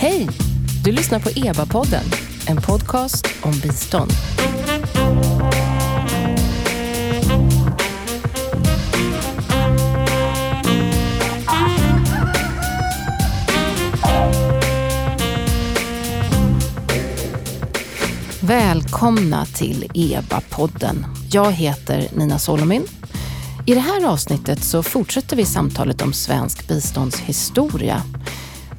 Hej! Du lyssnar på EBA-podden, en podcast om bistånd. Välkomna till EBA-podden. Jag heter Nina Solomin. I det här avsnittet så fortsätter vi samtalet om svensk biståndshistoria.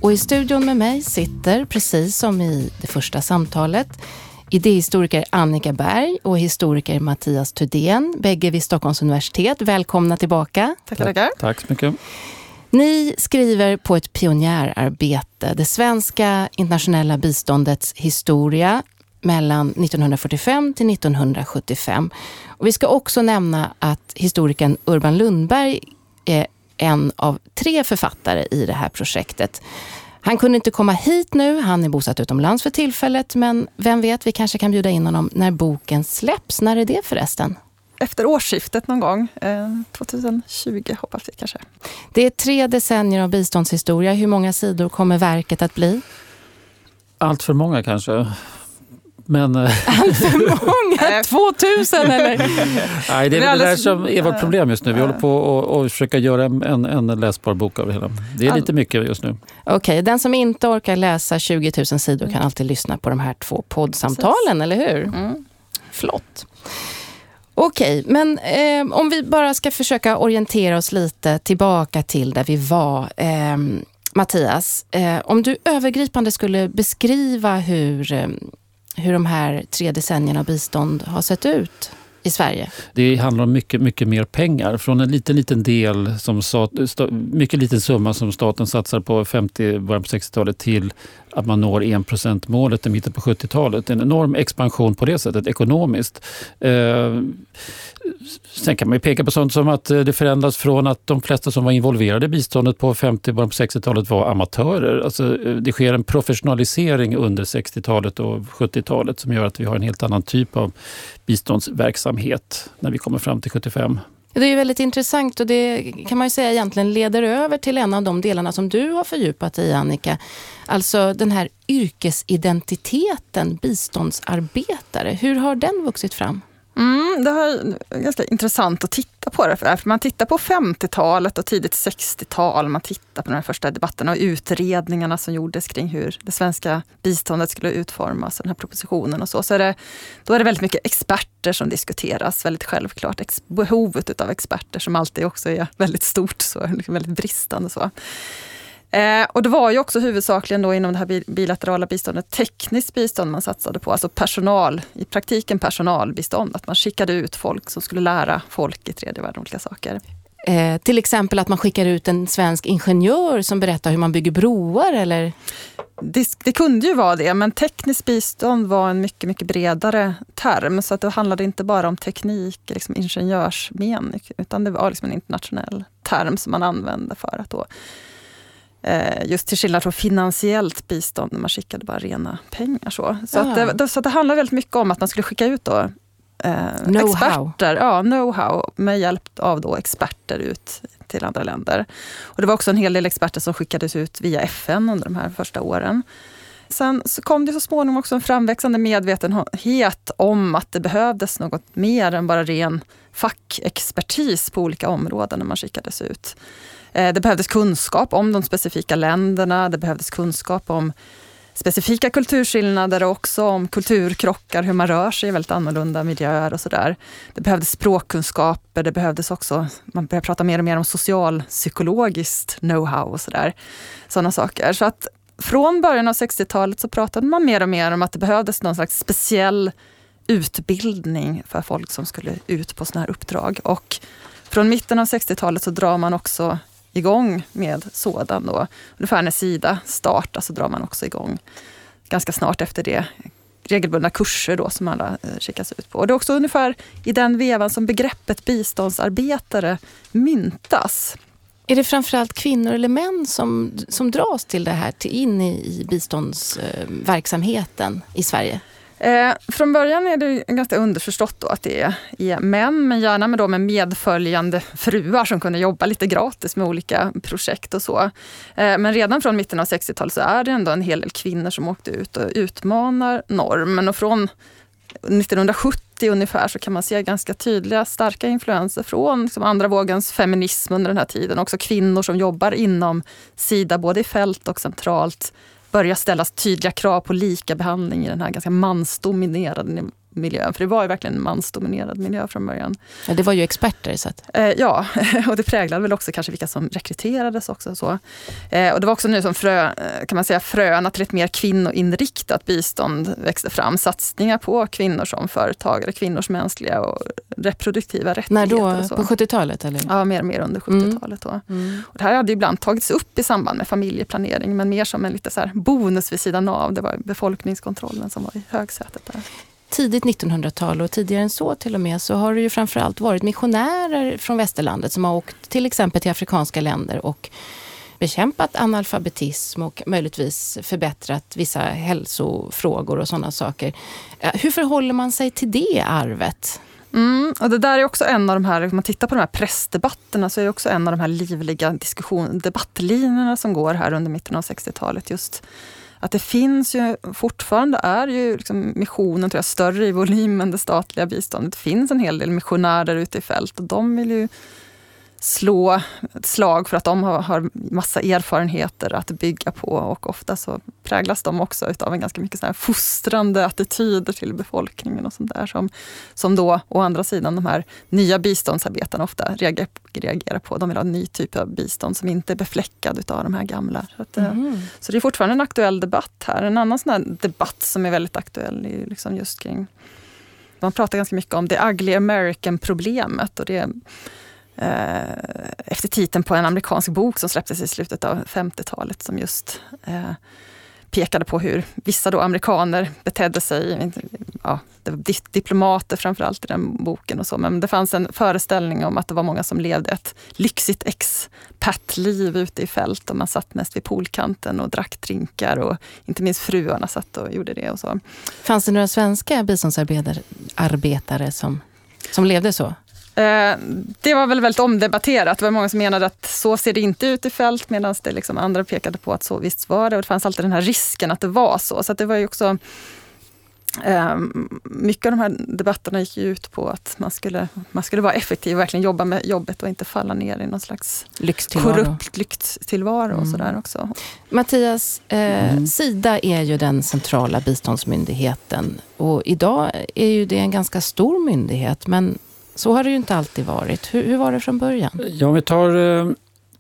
Och i studion med mig sitter, precis som i det första samtalet, idéhistoriker Annika Berg och historiker Mattias Thudén, bägge vid Stockholms universitet. Välkomna tillbaka. Tackar, tackar. Tack så mycket. Ni skriver på ett pionjärarbete, det svenska internationella biståndets historia mellan 1945 till 1975. Och vi ska också nämna att historikern Urban Lundberg är en av tre författare i det här projektet. Han kunde inte komma hit nu, han är bosatt utomlands för tillfället, men vem vet, vi kanske kan bjuda in honom när boken släpps. När är det förresten? Efter årsskiftet någon gång, eh, 2020 hoppas vi kanske. Det är tre decennier av biståndshistoria. Hur många sidor kommer verket att bli? Allt för många kanske. Men, Allt för många? 2000 eller? Nej, det är väl det där som är vårt problem just nu. Vi håller på att försöka göra en, en läsbar bok av det hela. Det är lite mycket just nu. Okej, okay, den som inte orkar läsa 20 000 sidor kan alltid lyssna på de här två poddsamtalen, eller hur? Mm. Flott. Okej, okay, men eh, om vi bara ska försöka orientera oss lite tillbaka till där vi var. Eh, Mattias, eh, om du övergripande skulle beskriva hur hur de här tre decennierna av bistånd har sett ut i Sverige? Det handlar om mycket, mycket mer pengar. Från en liten, liten del, som stat, mycket liten summa som staten satsar på 50, början på 60-talet till att man når 1% målet i mitten på 70-talet. En enorm expansion på det sättet ekonomiskt. Eh, sen kan man ju peka på sånt som att eh, det förändras från att de flesta som var involverade i biståndet på 50 början på 60-talet var amatörer. Alltså, eh, det sker en professionalisering under 60-talet och 70-talet som gör att vi har en helt annan typ av biståndsverksamhet när vi kommer fram till 75. Det är väldigt intressant och det kan man ju säga egentligen leder över till en av de delarna som du har fördjupat dig i Annika. Alltså den här yrkesidentiteten biståndsarbetare. Hur har den vuxit fram? Mm, det är ganska intressant att titta på det. För man tittar på 50-talet och tidigt 60-tal. Man tittar på de här första debatterna och utredningarna som gjordes kring hur det svenska biståndet skulle utformas, den här propositionen och så. så är det, då är det väldigt mycket experter som diskuteras, väldigt självklart. behovet av experter som alltid också är väldigt stort, så, liksom väldigt bristande. så. Eh, och det var ju också huvudsakligen då inom det här bilaterala biståndet tekniskt bistånd man satsade på, alltså personal, i praktiken personalbistånd. Att man skickade ut folk som skulle lära folk i tredje världen olika saker. Eh, till exempel att man skickar ut en svensk ingenjör som berättar hur man bygger broar eller? Det, det, kunde ju vara det, men tekniskt bistånd var en mycket, mycket bredare term. Så att det handlade inte bara om teknik, liksom ingenjörsmen, utan det var liksom en internationell term som man använde för att då just till skillnad från finansiellt bistånd, när man skickade bara rena pengar. Så, så, att det, så det handlar väldigt mycket om att man skulle skicka ut då, eh, know experter, ja, know-how med hjälp av då experter ut till andra länder. Och det var också en hel del experter som skickades ut via FN under de här första åren. Sen så kom det så småningom också en framväxande medvetenhet om att det behövdes något mer än bara ren fackexpertis på olika områden när man skickades ut. Eh, det behövdes kunskap om de specifika länderna, det behövdes kunskap om specifika kulturskillnader och också om kulturkrockar, hur man rör sig i väldigt annorlunda miljöer och sådär. Det behövdes språkkunskaper, det behövdes också, man började prata mer och mer om socialpsykologiskt know-how och sådär. Sådana saker. Så att från början av 60-talet så pratade man mer och mer om att det behövdes någon slags speciell utbildning för folk som skulle ut på sådana här uppdrag. Och från mitten av 60-talet så drar man också igång med sådan. Då. Ungefär när Sida startar så drar man också igång ganska snart efter det regelbundna kurser då som alla eh, skickas ut på. Och det är också ungefär i den vevan som begreppet biståndsarbetare myntas. Är det framförallt kvinnor eller män som, som dras till det här, till, in i, i biståndsverksamheten i Sverige? Eh, från början är det ganska underförstått då att det är, är män, men gärna med, då med medföljande fruar som kunde jobba lite gratis med olika projekt och så. Eh, men redan från mitten av 60-talet så är det ändå en hel del kvinnor som åkte ut och utmanar normen. Och från 1970 ungefär så kan man se ganska tydliga, starka influenser från liksom andra vågens feminism under den här tiden. Också kvinnor som jobbar inom Sida, både i fält och centralt, börjar ställas tydliga krav på lika behandling i den här ganska mansdominerade miljön. För det var ju verkligen en mansdominerad miljö från början. Ja, det var ju experter. Så att... Eh, ja, och det präglade väl också kanske vilka som rekryterades också. Så. Eh, och det var också nu som frö, eh, kan man säga, fröna till ett mer kvinnoinriktat bistånd växte fram. Satsningar på kvinnor som företagare, kvinnors mänskliga och reproduktiva rättigheter. När då? På 70-talet? Eller? Ja, mer, mer under 70-talet. Mm. Mm. Och det här hade ibland tagits upp i samband med familjeplanering, men mer som en lite så bonus vid sidan av. Det var befolkningskontrollen som var i högsätet där tidigt 1900-tal och tidigare än så till och med så har det ju framförallt varit missionärer från västerlandet som har åkt till exempel till afrikanska länder och bekämpat analfabetism och möjligtvis förbättrat vissa hälsofrågor och sådana saker. Eh, hur förhåller man sig till det arvet? Mm, och det där är också en av de här, om man tittar på de här pressdebatterna, så är det också en av de här livliga diskussion, debattlinjerna som går här under mitten av 60-talet. Just att det finns ju fortfarande är ju liksom missionen tror jag, större i volym än det statliga biståndet. Det finns en hel del missionärer ute i fält och de vill ju slå ett slag för att de har, har massa erfarenheter att bygga på och ofta så präglas de också av en ganska mycket så här fostrande attityder till befolkningen och sånt där som, som då å andra sidan de här nya biståndsarbetarna ofta reagerar, reagerar på. De vill ha en ny typ av bistånd som inte är befläckad av de här gamla. Så, att, mm. så det är fortfarande en aktuell debatt här. En annan sån debatt som är väldigt aktuell är liksom just kring man pratar ganska mycket om det ugly American-problemet. och det Eh, Eh, efter titeln på en amerikansk bok som släpptes i slutet av 50-talet som just eh, pekade på hur vissa då amerikaner betedde sig. Ja, det var diplomater framförallt i den boken och så. Men det fanns en föreställning om att det var många som levde ett lyxigt expatliv ute i fält och man satt mest vid poolkanten och drack drinkar och inte minst fruarna satt och gjorde det och så. Fanns det några svenska biståndsarbetare som, som levde så? Eh, det var väl väldigt omdebatterat. Det var många som menade att så ser det inte ut i fält medan det liksom andra pekade på att så visst var det. Och det fanns alltid den här risken att det var så. Så det var ju också eh, mycket av de här debatterna gick ut på att man skulle, man skulle vara effektiv och verkligen jobba med jobbet och inte falla ner i någon slags lyxtillvaro. korrupt lyxtillvaro. Mm. Och sådär också. Mattias, eh, mm. Sida är ju den centrala biståndsmyndigheten och idag är ju det en ganska stor myndighet men så har det ju inte alltid varit. Hur, hur var det från början? Ja, om vi tar eh,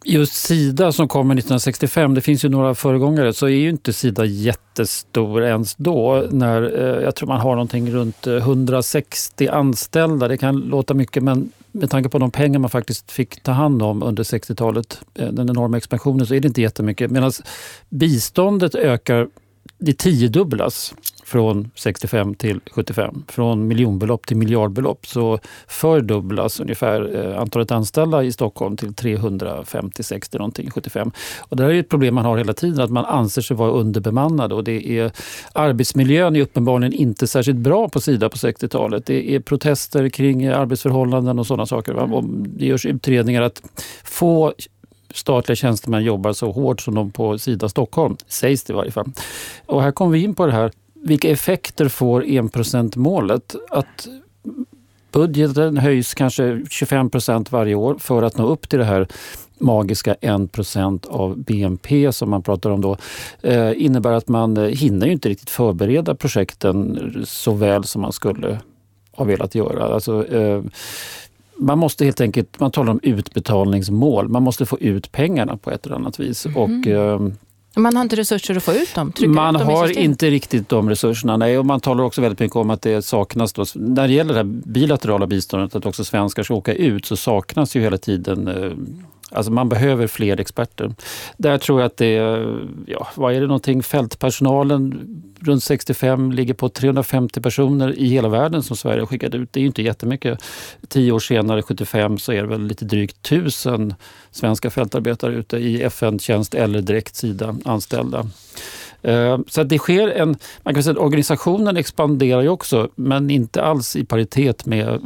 just Sida som kommer 1965, det finns ju några föregångare, så är ju inte Sida jättestor ens då. När, eh, jag tror man har någonting runt eh, 160 anställda. Det kan låta mycket men med tanke på de pengar man faktiskt fick ta hand om under 60-talet, den enorma expansionen, så är det inte jättemycket. Medan biståndet ökar, det tiodubblas från 65 till 75. Från miljonbelopp till miljardbelopp så fördubblas ungefär eh, antalet anställda i Stockholm till 350, 60 någonting, 75. Och det här är ett problem man har hela tiden, att man anser sig vara underbemannad. Och det är, arbetsmiljön är uppenbarligen inte särskilt bra på Sida på 60-talet. Det är protester kring arbetsförhållanden och sådana saker. Va? Och det görs utredningar att få statliga tjänstemän jobbar så hårt som de på Sida Stockholm, sägs det i varje fall. Och här kommer vi in på det här vilka effekter får enprocentmålet? Att budgeten höjs kanske 25 procent varje år för att nå upp till det här magiska 1 procent av BNP som man pratar om då eh, innebär att man eh, hinner ju inte riktigt förbereda projekten så väl som man skulle ha velat göra. Alltså, eh, man måste helt enkelt, man talar om utbetalningsmål, man måste få ut pengarna på ett eller annat vis. Mm. Och, eh, man har inte resurser att få ut dem? Man ut dem har inte riktigt de resurserna. Nej, och man talar också väldigt mycket om att det saknas, då, när det gäller det bilaterala biståndet, att också svenskar ska åka ut, så saknas ju hela tiden eh, Alltså man behöver fler experter. Där tror jag att det är, ja, vad är det någonting, fältpersonalen runt 65 ligger på 350 personer i hela världen som Sverige har skickat ut. Det är ju inte jättemycket. Tio år senare, 75, så är det väl lite drygt tusen svenska fältarbetare ute i FN-tjänst eller direkt Sida anställda. Eh, så det sker en, man kan säga att organisationen expanderar ju också, men inte alls i paritet med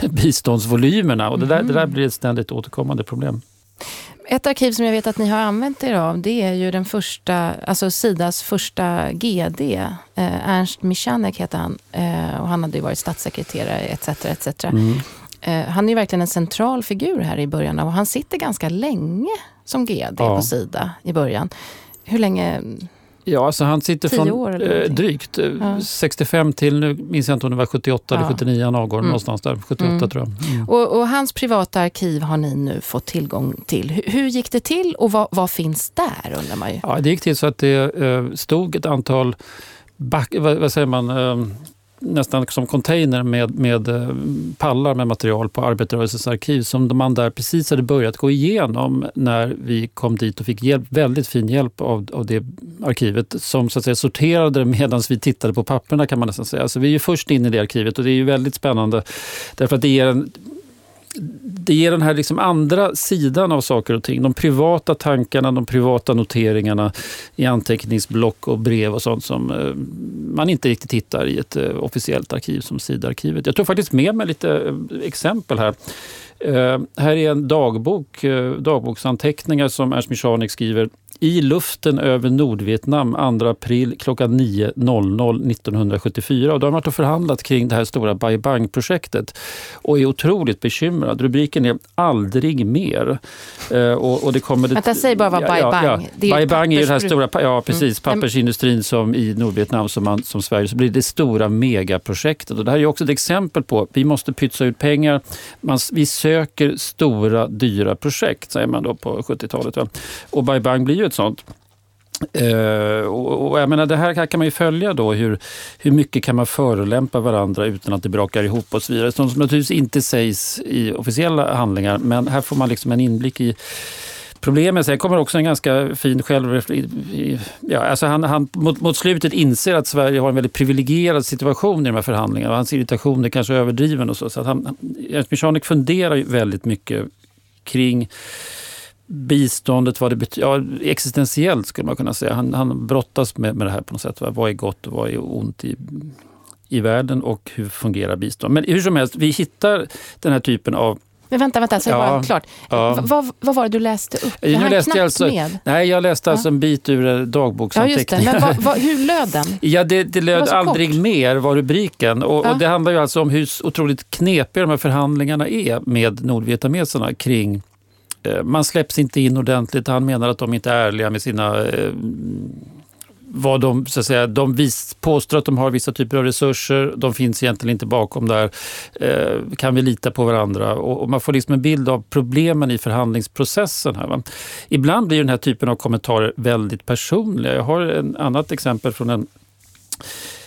biståndsvolymerna. Och det, där, det där blir ett ständigt återkommande problem. Ett arkiv som jag vet att ni har använt er av, det är ju den första, alltså Sidas första GD. Eh, Ernst Michanek heter han eh, och han hade ju varit statssekreterare etc. etc. Mm. Eh, han är verkligen en central figur här i början och han sitter ganska länge som GD ja. på Sida i början. Hur länge Ja, alltså han sitter från år, eh, drygt eh, ja. 65 till, nu minns jag inte om det var 78 ja. eller 79 han avgår, mm. någonstans där. 78 mm. tror jag. Mm. Och, och, hans privata arkiv har ni nu fått tillgång till. Hur, hur gick det till och vad, vad, finns där undrar man ju? Ja, det gick till så att det eh, stod ett antal back, vad, vad säger man, nästan som container med, med eh, pallar med material på arbetarrörelsens arkiv som man där precis hade börjat gå igenom när vi kom dit och fick hjälp, väldigt fin hjälp av, av det arkivet som så att säga sorterade medan vi tittade på papperna kan man nästan säga. Så vi är ju först in i det arkivet och det är ju väldigt spännande därför att det ger en det ger den här liksom andra sidan av saker och ting. De privata tankarna, de privata noteringarna i anteckningsblock och brev och sånt som eh, man inte riktigt hittar i ett eh, officiellt arkiv som Sida-arkivet. Jag tog faktiskt med mig lite eh, exempel här här är en dagbok, dagboksanteckningar som Ernst Michanek skriver i luften över Nordvietnam 2 april klockan 9.00 1974. Och då har man varit och förhandlat kring det här stora Bai Bang-projektet och är otroligt bekymrad. Rubriken är Aldrig mer. Eh, och, och det kommer det, Vänta, säg bara vad Bai Bang ja, ja. Bai Bang är ju den här stora ja, precis, mm. pappersindustrin som i Nordvietnam som, man, som Sverige. Så blir det stora megaprojektet. Och det här är också ett exempel på att vi måste pytsa ut pengar. Man, vi söker söker stora, dyra projekt, säger man då på 70-talet. Och Bai Bang blir ju ett sånt. Uh, och, och, jag menar, det här kan man ju följa då, hur, hur mycket kan man förolämpa varandra utan att det brakar ihop och så vidare. Sånt som naturligtvis inte sägs i officiella handlingar, men här får man liksom en inblick i Problemet är, kommer också en ganska fin självreflektion. Ja, alltså han, han mot, mot, slutet inser att Sverige har en väldigt privilegierad situation i de här förhandlingarna. Hans irritation är kanske överdriven och så. så att han, Ernst Michanek funderar ju väldigt mycket kring biståndet, vad det betyder, ja, existentiellt skulle man kunna säga. Han, han brottas med, med det här på något sätt. Vad är gott och vad är ont i, i världen och hur fungerar bistånd? Men hur som helst, vi hittar den här typen av men vänta, vänta, så ja, bara klart. Ja. Vad, vad var det du läste upp? Jag, läste alltså, med. Nej, jag läste alltså en bit ur dagboksanteckningar. Ja, Men vad, vad, hur löd den? Ja, det, det löd det aldrig kort. mer var rubriken. Och, och, det handlar ju alltså om hur otroligt knepiga de här förhandlingarna är med nordvietnameserna kring Eh, man släpps inte in ordentligt. Han menar att de inte är ärliga med sina eh, vad de, så att säga, de vis, påstår att de har vissa typer av resurser, de finns egentligen inte bakom där. Eh, kan vi lita på varandra? Och, och, man får liksom en bild av problemen i förhandlingsprocessen. Här, va? Ibland blir den här typen av kommentarer väldigt personliga. Jag har ett annat exempel från en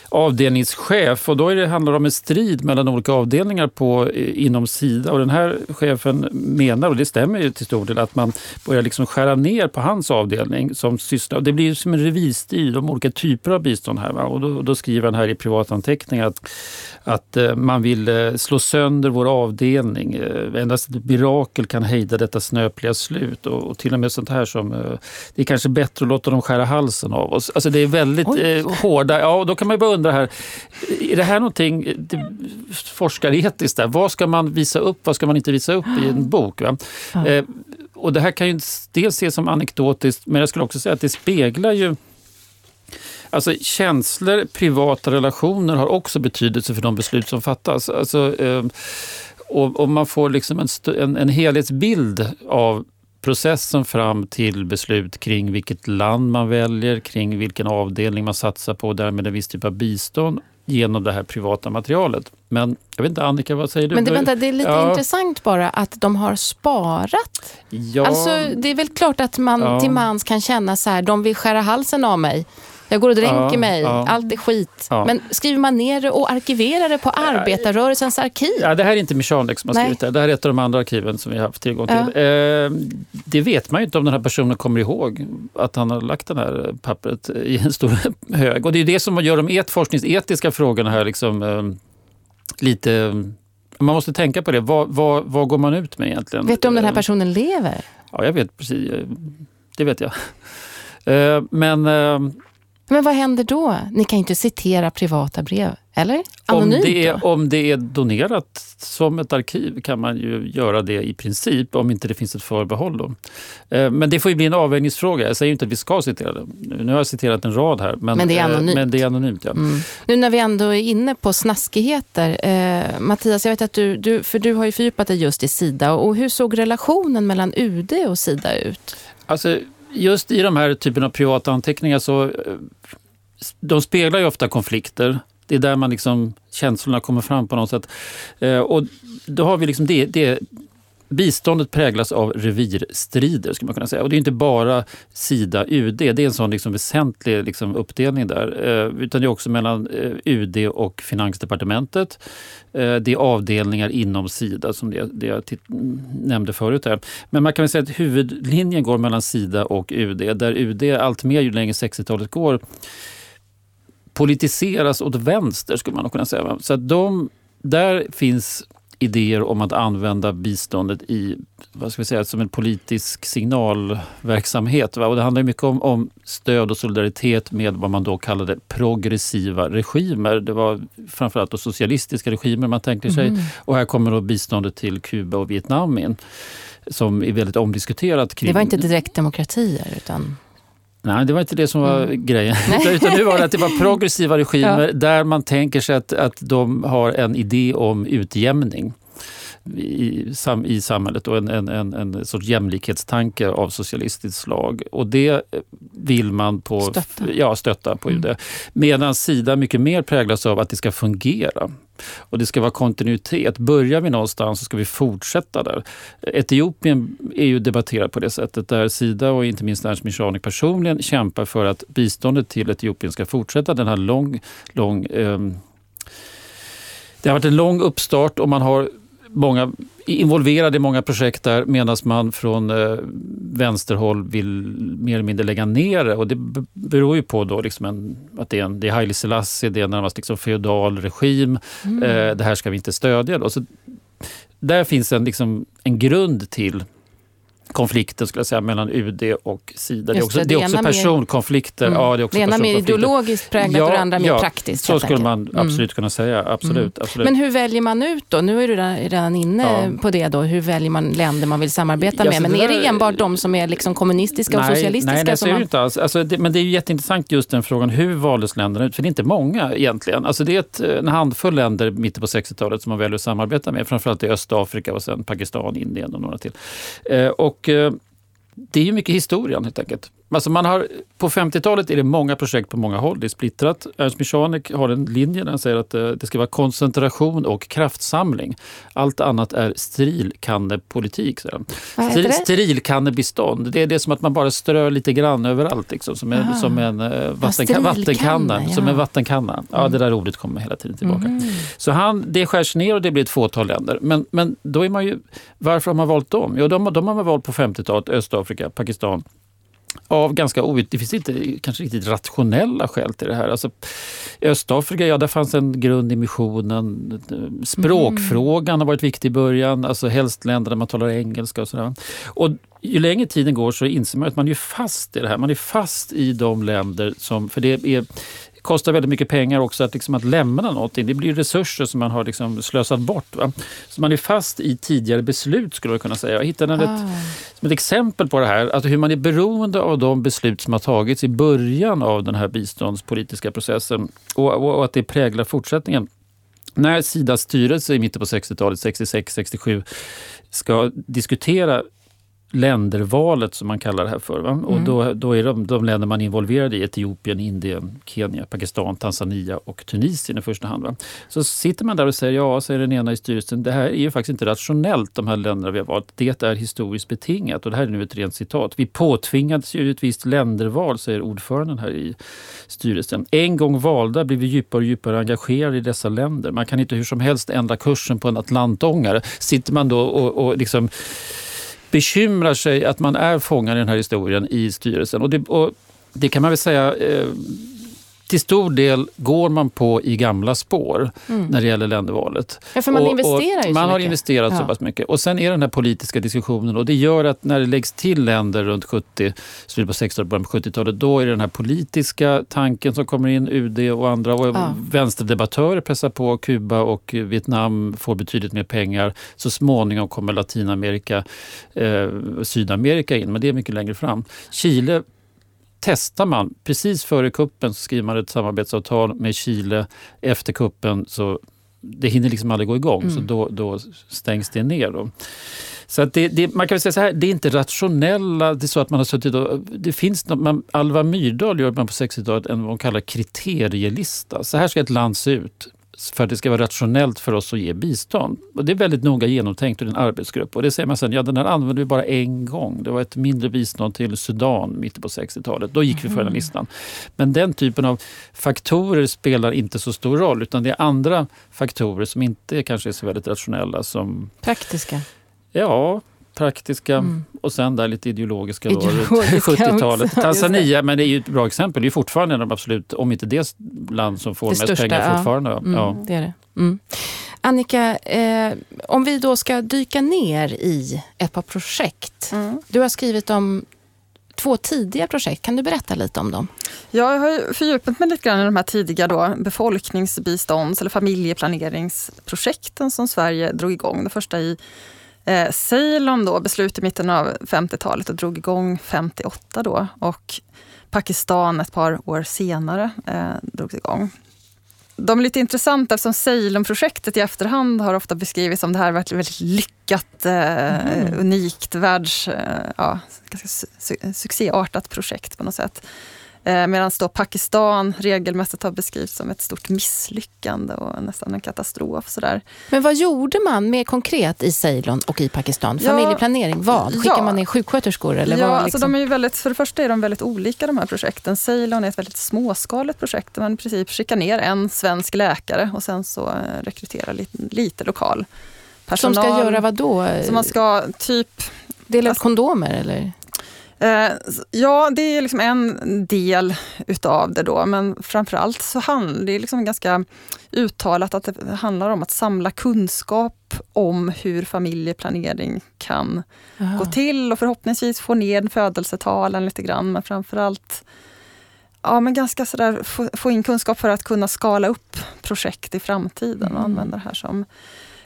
avdelningschef och då är det, handlar det om en strid mellan olika avdelningar på, inom Sida. Och den här chefen menar, och det stämmer ju till stor del, att man börjar liksom skära ner på hans avdelning som sysslar. Det blir som en revirstrid om olika typer av bistånd här. Va? Och då, då skriver han här i privatanteckningar att att eh, man vill eh, slå sönder vår avdelning. Eh, endast ett mirakel kan hejda detta snöpliga slut. Och till och med sånt här som det är kanske bättre att låta dem skära halsen av oss. Alltså det är väldigt Oj. hårda... Ja, då kan man ju bara undra här, är det här någonting forskaretiskt? Där? Vad ska man visa upp, vad ska man inte visa upp i en bok? Va? Ja. Och det här kan ju dels ses som anekdotiskt, men jag skulle också säga att det speglar ju Alltså känslor, privata relationer har också betydelse för de beslut som fattas. Alltså, eh, och, och, man får liksom en, en, en helhetsbild av processen fram till beslut kring vilket land man väljer, kring vilken avdelning man satsar på och därmed en viss typ av bistånd genom det här privata materialet. Men jag vet inte, Annika, vad säger du? Men det, vänta, det är lite ja. intressant bara att de har sparat. Ja. Alltså, det är väl klart att man ja. till mans kan känna så här, de vill skära halsen av mig. Jag går och dränker ja, mig, ja. allt är skit. Ja. Men skriver man ner det och arkiverar det på arbetarrörelsens arkiv? Ja, det här är inte Michanek som har skrivit det. Det här är ett av de andra arkiven som vi har haft tillgång till. Eh, det vet man ju inte om den här personen kommer ihåg att han har lagt det här pappret i en stor hög. Och det är det som gör de et forskningsetiska frågorna här liksom, eh, lite... Man måste tänka på det. Vad, vad, vad går man ut med egentligen? Vet du om den här personen lever? Ja, jag vet precis. Det vet jag. Eh, men eh, Men vad händer då? Ni kan ju inte citera privata brev, eller? om Anonymt det, är, om det är donerat som ett arkiv kan man ju göra det i princip om inte det finns ett förbehåll. Då. Eh, Men det får ju bli en avvägningsfråga. Jag säger ju inte att vi ska citera det. Nu har jag citerat en rad här. Men, Men det är eh, anonymt. Men det är anonymt ja. Mm. Nu när vi ändå är inne på snaskigheter. Eh, Mattias, jag vet att du, du, för du har ju fördjupat dig just i Sida. Och hur såg relationen mellan UD och Sida ut? Alltså, just i de här typen av privata anteckningar så eh, de speglar ju ofta konflikter. Det är där man liksom, känslorna kommer fram på något sätt. Eh, och då har vi liksom det, det Biståndet präglas av revirstrider, skulle man kunna säga. Och det är inte bara Sida-UD, det är en sån liksom väsentlig liksom uppdelning där. Eh, utan det är också mellan eh, UD och Finansdepartementet. Eh, det är avdelningar inom Sida, som det, det jag nämnde förut. Här. Men man kan väl säga att huvudlinjen går mellan Sida och UD, där UD allt mer ju längre 60-talet går politiseras åt vänster, skulle man kunna säga. Så att de, där finns idéer om att använda biståndet i, vad ska vi säga, som en politisk signalverksamhet. Va? Och det handlar mycket om, om stöd och solidaritet med vad man då kallade progressiva regimer. Det var framförallt då socialistiska regimer man tänker sig. Mm. Och här kommer då biståndet till Kuba och Vietnam in som är väldigt omdiskuterat. Kring... Det var inte direkt demokratier, utan... Nej, det var inte det som var Mm. grejen. Utan, nu var det att det var progressiva regimer där man tänker sig att, att de har en idé om utjämning i, sam, i samhället och en, en, en, en sorts jämlikhetstanke av socialistiskt slag. Och det vill man på, Stötta. Ja, stötta på Mm. UD. Medan Sida mycket mer präglas av att det ska fungera. Och det ska vara kontinuitet. Börjar vi någonstans så ska vi fortsätta där. Etiopien är ju debatterat på det sättet där Sida och inte minst Ernst Michanek personligen kämpar för att biståndet till Etiopien ska fortsätta. Den här lång, lång ehm, det har varit en lång uppstart och man har många involverade i många projekt där medan man från eh, vänsterhåll vill mer eller mindre lägga ner det. Och det beror ju på då liksom en, att det är, en, det är Haile Selassie, det är en närmast liksom feodal regim. Mm. Eh, det här ska vi inte stödja. Då. Så där finns en, liksom, en grund till konflikten skulle jag säga, mellan UD och Sida. Det är också, det, det är också ena mer- personkonflikter. Mm. Ja, det är också det ena mer personkonflikter. ideologiskt präglat och det andra mer praktiskt. Så skulle man. Mm. absolut kunna säga. Absolut, absolut. Men hur väljer man ut då? Nu är du redan- inne Ja. på det. då. Hur väljer man länder man vill samarbeta Ja, med? Men är det enbart de som är liksom kommunistiska och nej, socialistiska? Nej, nej så är det inte alls. Alltså, det, men det är ju jätteintressant just den frågan, hur valdes länderna ut? För det är inte många egentligen. Alltså, det är ett, en handfull länder mitten på 60-talet som man väljer att samarbeta med. Framförallt i Östafrika och sen Pakistan, Indien och några till. Eh, och, eh, det är ju mycket historien helt enkelt. Alltså man har, på 50-talet är det många projekt på många håll. Det är splittrat. Ernst Michanek har en linje där han säger att eh, det ska vara koncentration och kraftsamling. Allt annat är strilkannepolitik. Vad Steril- det? Är det som att man bara strör lite grann överallt. Liksom, som, en, Ah. som en vattenka- sterilkanna, vattenkanna. ja. Som en vattenkanna. Ja, Mm. det där ordet kommer hela tiden tillbaka. Mhm. Så han, det skärs ner och det blir ett fåtal länder. Men, men då är man ju, varför har man valt dem? Jo, de, de har man valt på 50-talet, Östafrika, Pakistan. Av ganska out, det finns inte kanske riktigt rationella skäl till det här. Alltså, I Östafrika, ja där fanns en grund i missionen. Språkfrågan har varit viktig i början. Alltså helst länder där man talar engelska och sådär. Och ju längre tiden går så inser man att man är fast i det här. Man är fast i de länder som, för det är kostar väldigt mycket pengar också att, liksom, att lämna någonting. Det blir resurser som man har liksom slösat bort. Va? Så man är fast i tidigare beslut skulle jag kunna säga. Jag hittade ett, Ah. som ett exempel på det här, alltså hur man är beroende av de beslut som har tagits i början av den här biståndspolitiska processen och, och, och att det präglar fortsättningen. När Sidas styrelse i mitten på 60-talet, 66-67, ska diskutera ländervalet som man kallar det här för. Va? Och Mm. då, då är de, de länder man är involverad i Etiopien, Indien, Kenya, Pakistan, Tanzania och Tunisien i första hand. Va? Så sitter man där och säger, ja, säger den ena i styrelsen, det här är ju faktiskt inte rationellt de här länderna vi har valt. Det är historiskt betingat och det här är nu ett rent citat. Vi påtvingades ju ett visst länderval, säger ordföranden här i styrelsen. En gång valda blir vi djupare och djupare engagerade i dessa länder. Man kan inte hur som helst ändra kursen på en atlantångare. Sitter man då och, och liksom bekymrar sig att man är fångad i den här historien i styrelsen. Och det, och det kan man väl säga, eh, till stor del går man på i gamla spår Mm. när det gäller ländervalet. Ja, för man investerar ju så Man har mycket. investerat så Ja. pass mycket. Och sen är den här politiska diskussionen och det gör att när det läggs till länder runt 70, slutet på 60-talet, början på 70-talet, då är det den här politiska tanken som kommer in, UD och andra och Ja. vänsterdebattörer pressar på. Kuba och Vietnam får betydligt mer pengar. Så småningom kommer Latinamerika, eh, Sydamerika in, men det är mycket längre fram. Chile testar man. Precis före kuppen så skriver man ett samarbetsavtal med Chile. Efter kuppen så det hinner liksom aldrig gå igång, så Mm. då, då stängs det ner. Då. Så att det, det, man kan säga så här, det är inte rationella, det är så att man har suttit och... Det finns något, man, Alva Myrdal gör man på 60-talet en vad hon kallar kriterielista. Så här ska ett land se ut för att det ska vara rationellt för oss att ge bistånd. Och det är väldigt noga genomtänkt ur en arbetsgrupp. Och det säger man sen, ja den här använde vi bara en gång. Det var ett mindre bistånd till Sudan mitten på 60-talet. Då gick vi för den listan. Men den typen av faktorer spelar inte så stor roll utan det är andra faktorer som inte kanske är så väldigt rationella som Praktiska. Ja, praktiska Mm. och sen där lite ideologiska, Ideologiska 70-talet. också, Tanzania, men det är ju ett bra exempel. Det är fortfarande en av de absolut, om inte det land som får Det mest största, pengar ja. fortfarande. Mm, Ja. Det är det. Mm. Annika, eh, om vi då ska dyka ner i ett par projekt. Mm. Du har skrivit om två tidiga projekt. Kan du berätta lite om dem? Ja, jag har ju fördjupat mig lite grann i de här tidiga då, befolkningsbistånds eller familjeplaneringsprojekten som Sverige drog igång. Det första i eh, Ceylon då, beslut i mitten av 50-talet och drog igång 58 då. Och Pakistan ett par år senare eh, drogs igång. De är lite intressanta eftersom Ceylon-projektet i efterhand har ofta beskrivits som det här väldigt, väldigt lyckat, eh, Mhm. unikt, världs, eh, ja, ganska su- succéartat projekt på något sätt. Eh, Medan då Pakistan regelmässigt har beskrivits som ett stort misslyckande och nästan en katastrof. Sådär. Men vad gjorde man mer konkret i Ceylon och i Pakistan? Familjeplanering, vad? Skickar ja. man ner sjuksköterskor? Eller ja, vad, alltså liksom? de är ju väldigt, för det första är de väldigt olika de här projekten. Ceylon är ett väldigt småskaligt projekt där man i princip skickar ner en svensk läkare och sen så eh, rekryterar lite, lite lokal Som personal. ska göra vad då? Så man ska typ Dela ut alltså- kondomer eller? Eh, Ja, det är liksom en del utav det då, men framförallt så handlar det liksom ganska uttalat att det handlar om att samla kunskap om hur familjeplanering kan Aha. gå till och förhoppningsvis få ner födelsetalen lite grann, men framförallt ja, men ganska sådär, få, få in kunskap för att kunna skala upp projekt i framtiden och Mm. använda det här som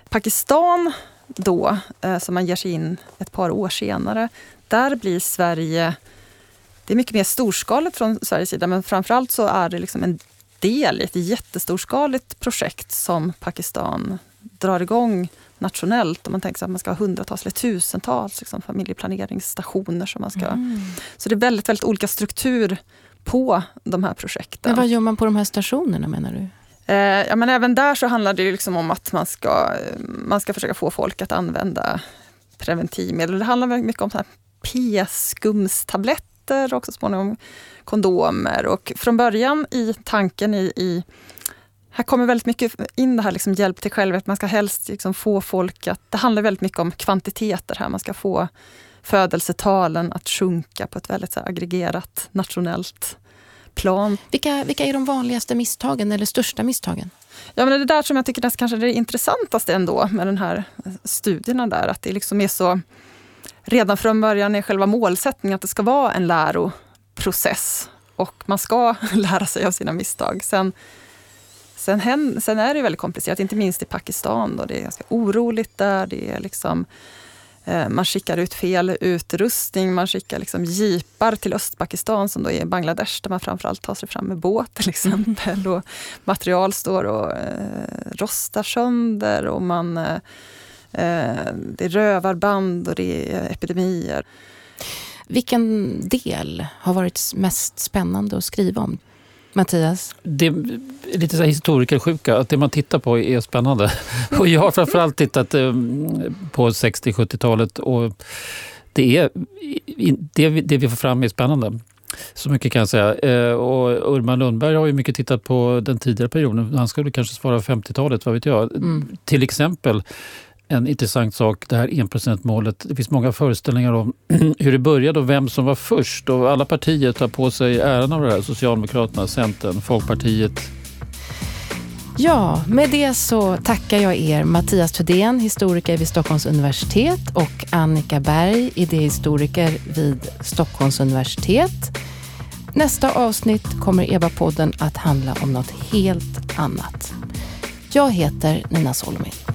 Pakistan då, eh, som man ger sig in ett par år senare, där blir Sverige, det är mycket mer storskaligt från Sveriges sida, men framförallt så är det liksom en del i ett jättestorskaligt projekt som Pakistan drar igång nationellt. Om man tänker sig att man ska ha hundratals eller tusentals liksom, familjeplaneringsstationer. Som man ska, Mm. Så det är väldigt, väldigt olika struktur på de här projekten. Men vad gör man på de här stationerna menar du? Eh, ja, men även där så handlar det ju liksom om att man ska, man ska försöka få folk att använda preventivmedel. Det handlar mycket om så här p-skumstabletter och så småningom kondomer. Och från början i tanken i, i här kommer väldigt mycket in det här liksom hjälp till självhjälp. Man ska helst liksom få folk att... Det handlar väldigt mycket om kvantiteter här. Man ska få födelsetalen att sjunka på ett väldigt så aggregerat nationellt plan. Vilka, vilka är de vanligaste misstagen eller största misstagen? Ja, men det är där som jag tycker är kanske det intressantaste ändå med den här studierna där, att det liksom är så redan från början är själva målsättningen att det ska vara en läroprocess och man ska lära sig av sina misstag. Sen, sen, hen, sen är det väldigt komplicerat, inte minst i Pakistan. Då. Det är ganska oroligt där. Det är liksom, eh, man skickar ut fel utrustning, man skickar liksom jeepar till Östpakistan som då är Bangladesh där man framförallt tar sig fram med båt till exempel. Och material står och eh, rostar sönder och man, eh, det är rövarband och det är epidemier. Vilken del har varit mest spännande att skriva om? Mattias? Det är lite så här historikersjuka, att det man tittar på är spännande. Och jag har framförallt tittat eh, på 60-70-talet och det, är, det, vi- det vi får fram är spännande. Så mycket kan jag säga. Eh, Och Urban Lundberg har ju mycket tittat på den tidigare perioden. Han skulle kanske svara 50-talet, vad vet jag. Mm. Till exempel en intressant sak, det här enprocentsmålet. Det finns många föreställningar om hur det började och vem som var först. Och alla partier tar på sig äran av det här. Socialdemokraterna, Centern, Folkpartiet. Ja, med det så tackar jag er Mattias Thudén, historiker vid Stockholms universitet och Annika Berg, idéhistoriker vid Stockholms universitet. Nästa avsnitt kommer EBA-podden att handla om något helt annat. Jag heter Nina Solomid.